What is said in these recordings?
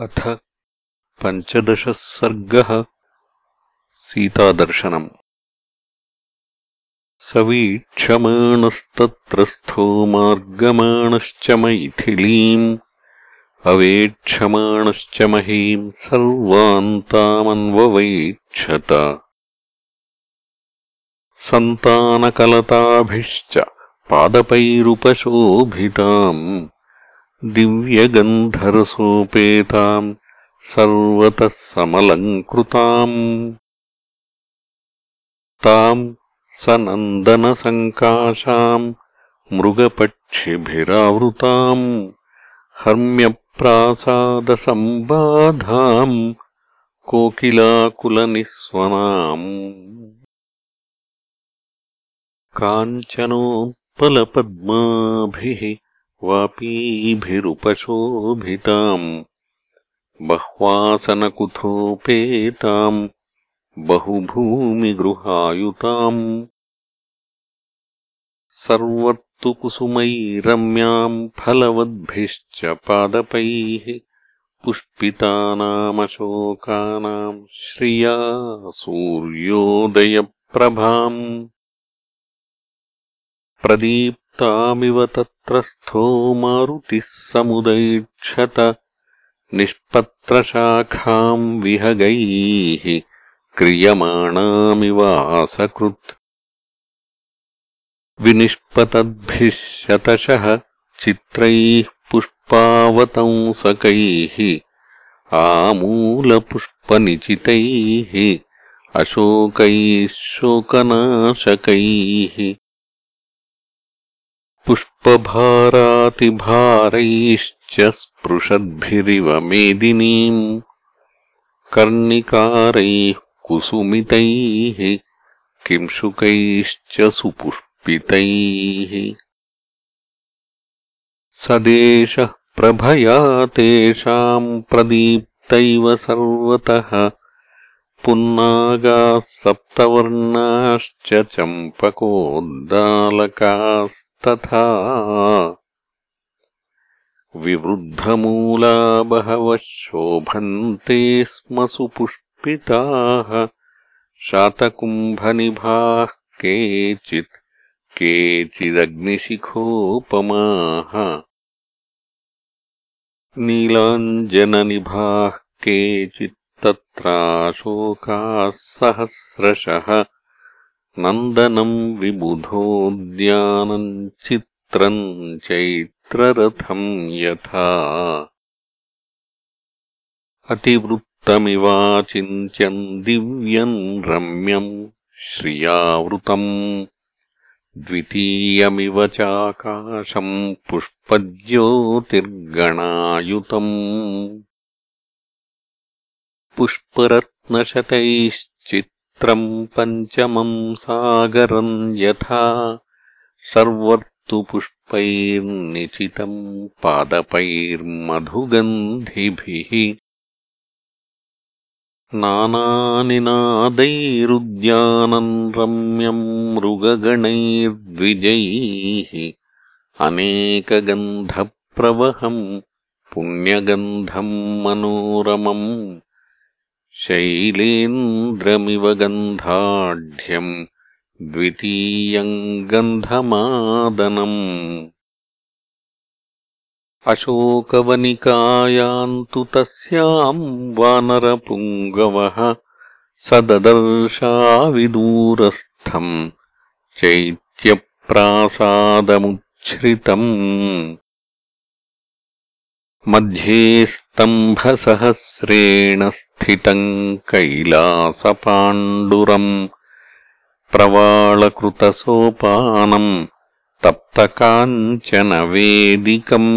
अथ पञ्चदशः सर्गः सीतादर्शनम्। स वीक्षमाणस्तत्रस्थो मार्गमाणश्च मैथिलीम् अवेक्षमाणश्च महीम् सर्वान्तामन्ववैक्षत। सन्तानकलताभिश्च पादपैरुपशोभिताम् दिव्यगन्धरसोपेताम् सर्वतः समलङ्कृताम्। ताम् सनन्दनसङ्काशाम् मृगपक्षिभिरावृताम् हर्म्यप्रासादसम्बाधाम् कोकिलाकुलनिःस्वनाम्। काञ्चनोत्पलपद्माभिः वापीभिरुपशोभिताम् बह्वासनकुथोपेताम्। बहुभूमिगृहायुताम्। सर्वत्तुकुसुमैरम्याम् फलवद्भिश्च पादपैः। पुष्पितानामशोकानाम् श्रिया सूर्योदयप्रभाम्। प्रदीप्तामिव तत्रस्थो मारुतिः समुदैक्षत निष्पत्रशाखाम् विहगैः क्रियमाणामिवासकृत्। विनिष्पतद्भिः शतशः चित्रैः पुष्पावतंसकैः आमूलपुष्पनिचितैः अशोकैः शोकनाशकैः पुष्पभारातिभारैश्च स्पृशद्भिरिव मेदिनीम् कर्णिकारैः कुसुमितैः किंशुकैश्च सुपुष्पितैः। सदेशः प्रभया तेषाम् प्रदीप्तैव सर्वतः पुन्नागाः सप्तवर्णाश्च चम्पकोद्दालकास् तथा विवृद्धमूला बहवः शोभन्ते स्म सुपुष्पिताः शातकुम्भनिभाः केचित् केचिदग्निशिखोपमाः नीलाञ्जननिभाः केचित्तत्राशोकाः सहस्रशः नन्दनम् विबुधोद्यानम् चित्रम् चैत्ररथम् यथा। अतिवृत्तमिवाचिन्त्यम् दिव्यम् रम्यम् श्रियावृतम् द्वितीयमिव चाकाशम् पुष्पज्योतिर्गणायुतम्। पुष्परत्नशतैश्चित् पञ्चमम् सागरम् यथा सर्वर्तुपुष्पैर्निचितम् पादपैर्मधुगन्धिभिः नानानिनादैरुद्यानम् रम्यम् मृगगणैर्द्विजैः अनेकगन्धप्रवहम् पुण्यगन्धम् मनोरमम् शैलेन्द्रमिव गन्धाढ्यम् द्वितीयम् गन्धमादनम्। अशोकवनिकायाम् तु तस्याम् वानरपुङ्गवः स ददर्शाविदूरस्थम् चैत्यप्रासादमुच्छ्रितम्। मध्ये स्तम्भसहस्रेण स्थितम् कैलासपाण्डुरम् प्रवाळकृतसोपानम् तप्तकाञ्चनवेदिकम्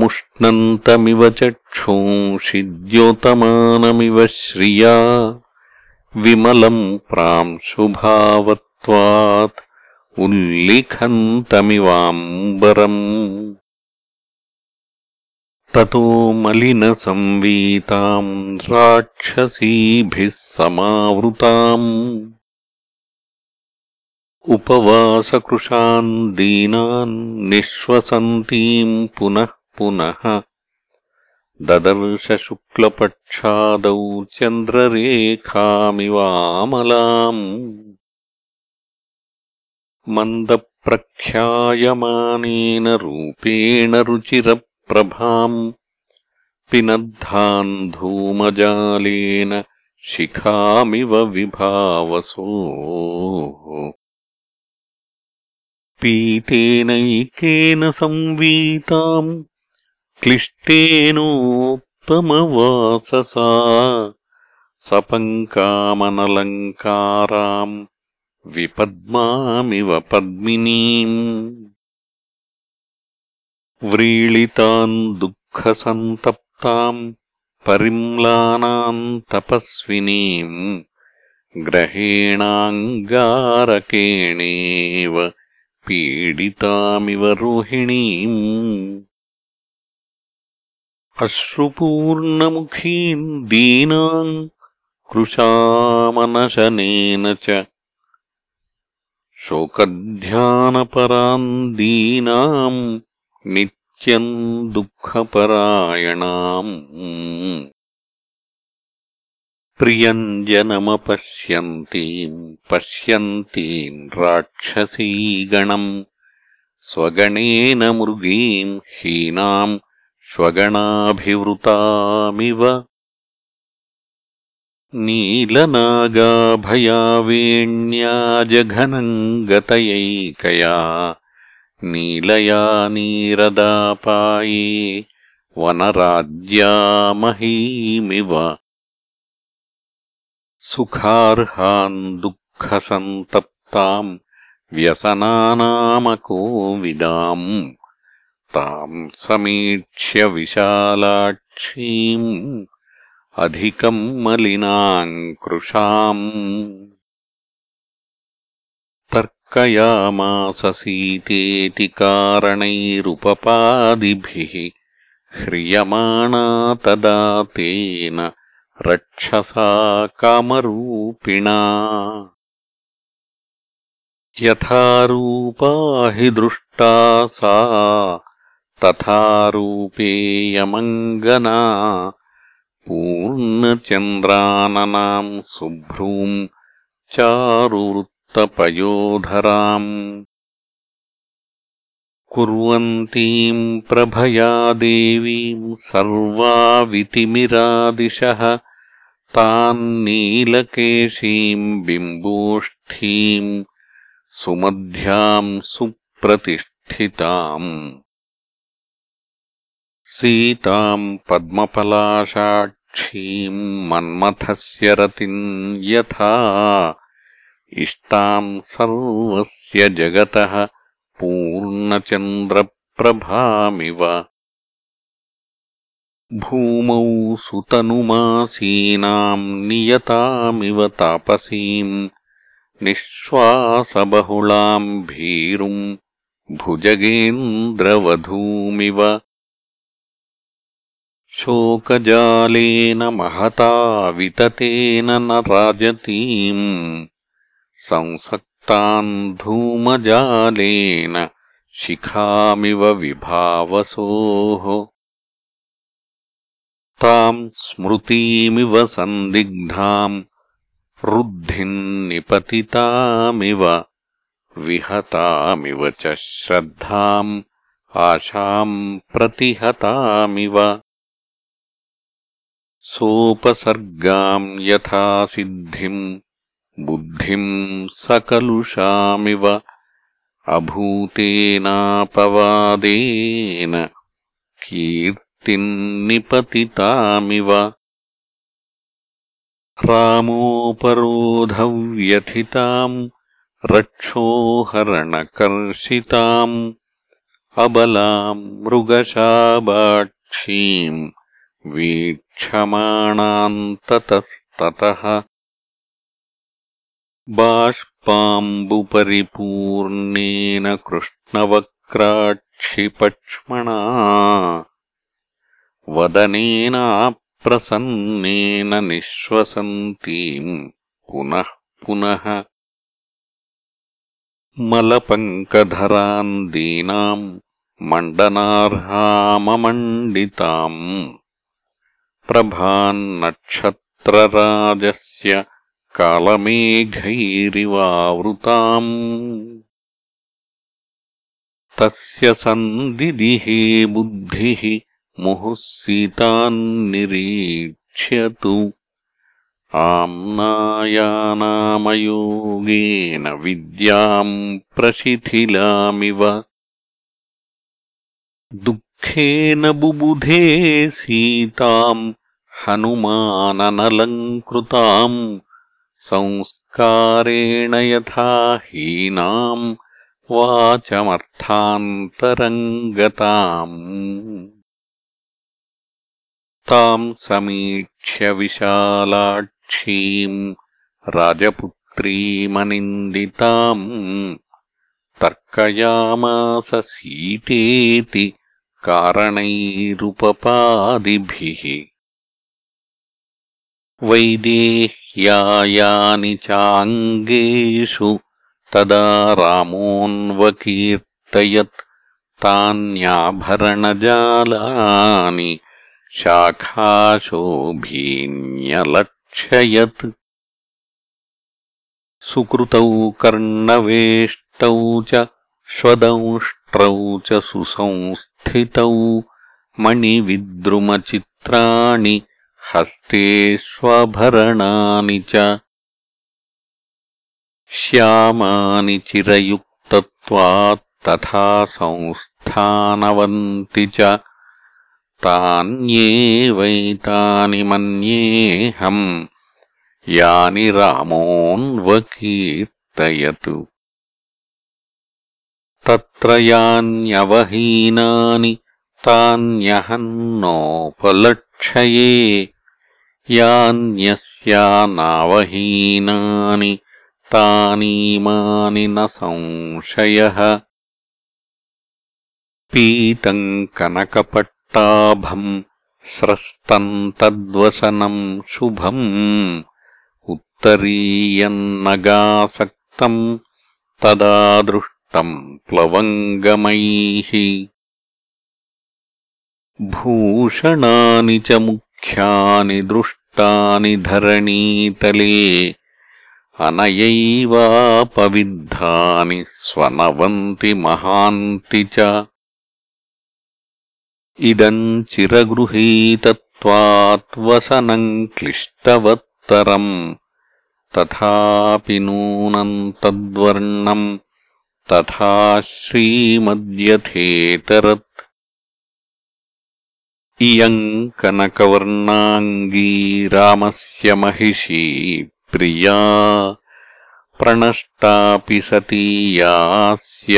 मुष्णन्तमिव चक्षूंषि द्योतमानमिव श्रिया विमलम् प्रांशुभावत्वात् उल्लिखन्तमिवाम्बरम् ततो मलिनसंवीताम् राक्षसीभिः समावृताम्। उपवासकृशान् दीनान् निःश्वसन्तीम् पुनः पुनः। ददर्शशुक्लपक्षादौ चन्द्ररेखामिवामलाम्। मन्दप्रख्यायमानेन रूपेण रुचिरप्रभाम् पिनद्धान् धूमजालेन शिखामिव विभावसोः। पीतेनैकेन संवीताम् क्लिष्टेनोत्तमवाससा। सपङ्कामनलङ्काराम् विपद्मामिव पद्मिनीम्। व्रीळितान् दुःखसन्तप्ताम् परिम्लानाम् तपस्विनीम् ग्रहेणाङ्गारकेणेव पीडितामिव रोहिणीम्। अश्रुपूर्णमुखीम् दीनाम् कृशामनशनेन च शोकध्यानपराम् दीनाम् नित्यम् दुःखपरायणाम् प्रियञ्जनमपश्यन्तीम् पश्यन्तीम् राक्षसीगणम् स्वगणेन मृगीम् हीनाम् श्वगणाभिवृतामिव नीलनागाभयावेण्याजघनम् गतयैकया नीलया नीरदापाये वनराज्यामहीमिव। सुखार्हान् दुःखसन्तप्ताम् व्यसनानामकोविदाम्। ताम् समीक्ष्य विशालाक्षीम् अधिकम् मलिनाम् कृशाम् तर्कयामास सीतेति कारणैरुपपादिभिः ह्रियमाणा तदा तेन रक्षसा कामरूपिणा। यथारूपा हि दृष्टा सा तथारूपेयमङ्गना पूर्णचन्द्राननाम् शुभ्रूम् चारुवृत्तपयोधराम् कुर्वन्तीम् प्रभया देवीम् सर्वावितिमिरादिशः तान्नीलकेशीम् बिम्बोष्ठीम् सुमध्याम् सुप्रतिष्ठिताम्। सीताम् पद्मपलाशाक्षीम् मन्मथस्य रतिम् यथा इष्टाम् सर्वस्य जगतः पूर्णचन्द्रप्रभामिव। भूमौ सुतनुमासीनाम् नियतामिव तापसीम् निःश्वासबहुलाम् भीरुम् भुजगेन्द्रवधूमिव। शोकजालेन महता विततेन न राजतीम् संसक्तान् धूमजालेन शिखामिव विभावसोः। ताम् स्मृतीमिव सन्दिग्धाम् रुद्धिम् निपतितामिव विहतामिव च श्रद्धाम् आशाम् प्रतिहतामिव। सोपसर्गाम् यथा सिद्धिम् बुद्धिम् सकलुषामिव अभूतेनापवादेन कीर्ति निपतितामिव रामोपरोधव्यथिताम् रक्षोहरणकर्षिताम् अबलाम् मृगशाबाक्षीम् वीक्षमाणाम् ततस्ततः बाष्पाम्बुपरिपूर्णेन कृष्णवक्राक्षिपक्ष्मणा वदनेनाप्रसन्नेन निःश्वसन्तीम् पुनः पुनः मलपङ्कधराम् दीनाम् मण्डनार्हाममण्डिताम् प्रभान्नक्षत्रराजस्य कालमेघैरिवावृताम्। तस्य सन्दिदिहे बुद्धिः मुहुः सीतान्निरीक्ष्यतु आम्नायानामयोगेन विद्याम् प्रशिथिलामिव। दुःखेन बुबुधे सीताम् हनुमाननलङ्कृताम्। संस्कारेण यथा हीनाम् वाचमर्थान्तरङ्गताम्। ताम् समीक्ष्य विशालाक्षीम् राजपुत्रीमनिन्दिताम्। तर्कयामास सीतेति कारणैरुपपादिभिः वैदेह्यायानि चाङ्गेषु तदा रामोऽन्वकीर्तयत् तान्याभरणजालानि शाखाशोभीन्यलक्षयत्। सुकृतौ कर्णवेष्टौ च श्वदंष्ट्रौ च सुसंस्थितौ मणिविद्रुमचित्राणि हस्तेष्वभरणानि च श्यामानि चिरयुक्तत्वात्तथा संस्थानवन्ति च तान्येवैतानि मन्येऽहम् यानि रामोऽन्वकीर्तयतु। तत्र यान्यवहीनानि तान्यहन्नोपलक्षये यान्यस्यानावहीनानि तानीमानि न संशयः। पीतम् कनकपट्टाभम् स्रस्तम् तद्वसनम् शुभम्। उत्तरीयन्नगासक्तम् तदा दृष्टम् प्लवङ्गमैः। भूषणानि च मुख्यानि धरणीतले अनयैवापविद्धानि स्वनवन्ति महान्ति च। इदम् चिरगृहीतत्वात्वसनम् क्लिष्टवत्तरम् तथापि नूनम् तद्वर्णम् तथा श्रीमद्यथेतरत् इयम् कनकवर्णाङ्गी रामस्य महिषी प्रिया प्रणष्टापि सतीयास्य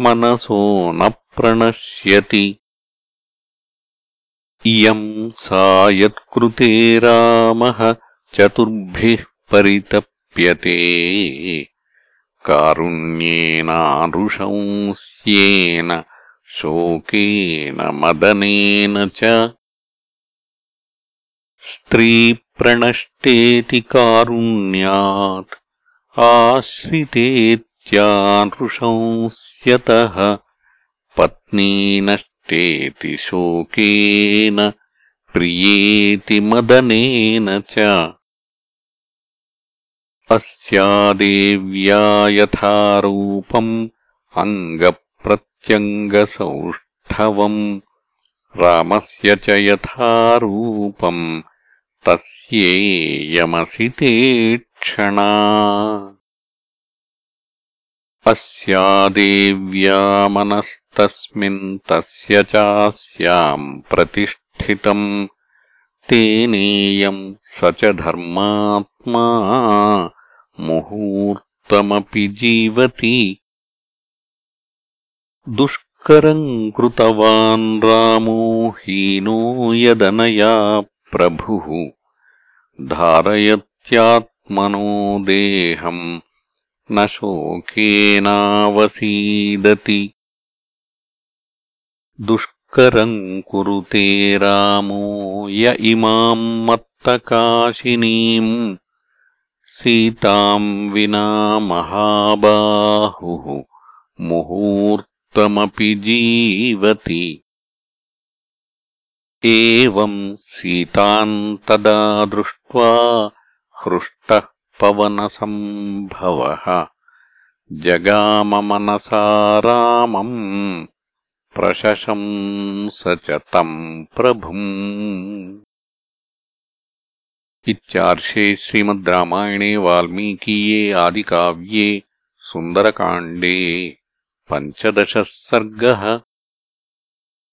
मनसो न प्रणश्यति इयम् सा यत्कृते रामः चतुर्भिः परितप्यते कारुण्येनारुशंस्येन शोकेन मदनेन च स्त्रीप्रणष्टेति कारुण्यात् आश्रितेत्यानृशंस्यतः पत्नी नष्टेति शोकेन प्रियेति मदनेन च अस्या देव्या यथारूपम् अङ्गप्रत्यङ्गसौष्ठवम् रामस्य च यथारूपम् तस्येयमसि ते क्षणा अस्या देव्या मनस्तस्मिन् तस्य चास्याम् प्रतिष्ठितम् तेनेयम् स च धर्मात्मा मुहूर्तमपि जीवति दुष्करम् कृतवान् रामो हीनो यदनया प्रभुः। धारयत्यात्मनो देहम् न शोकेनावसीदति। दुष्करम् कुरुते रामो य इमाम् मत्तकाशिनीम् सीताम् विना महाबाहुः मुहूर्तमपि जीवति। एवम् सीताम् तदा दृष्ट्वा हृष्टः पवनसम्भवः। जगाममनसा रामम् प्रशशंस च तम् प्रभुम्। इत्यार्षे श्रीमद् रामायणे वाल्मीकीये आदिकाव्ये सुन्दरकाण्डे। पञ्चदशः सर्गः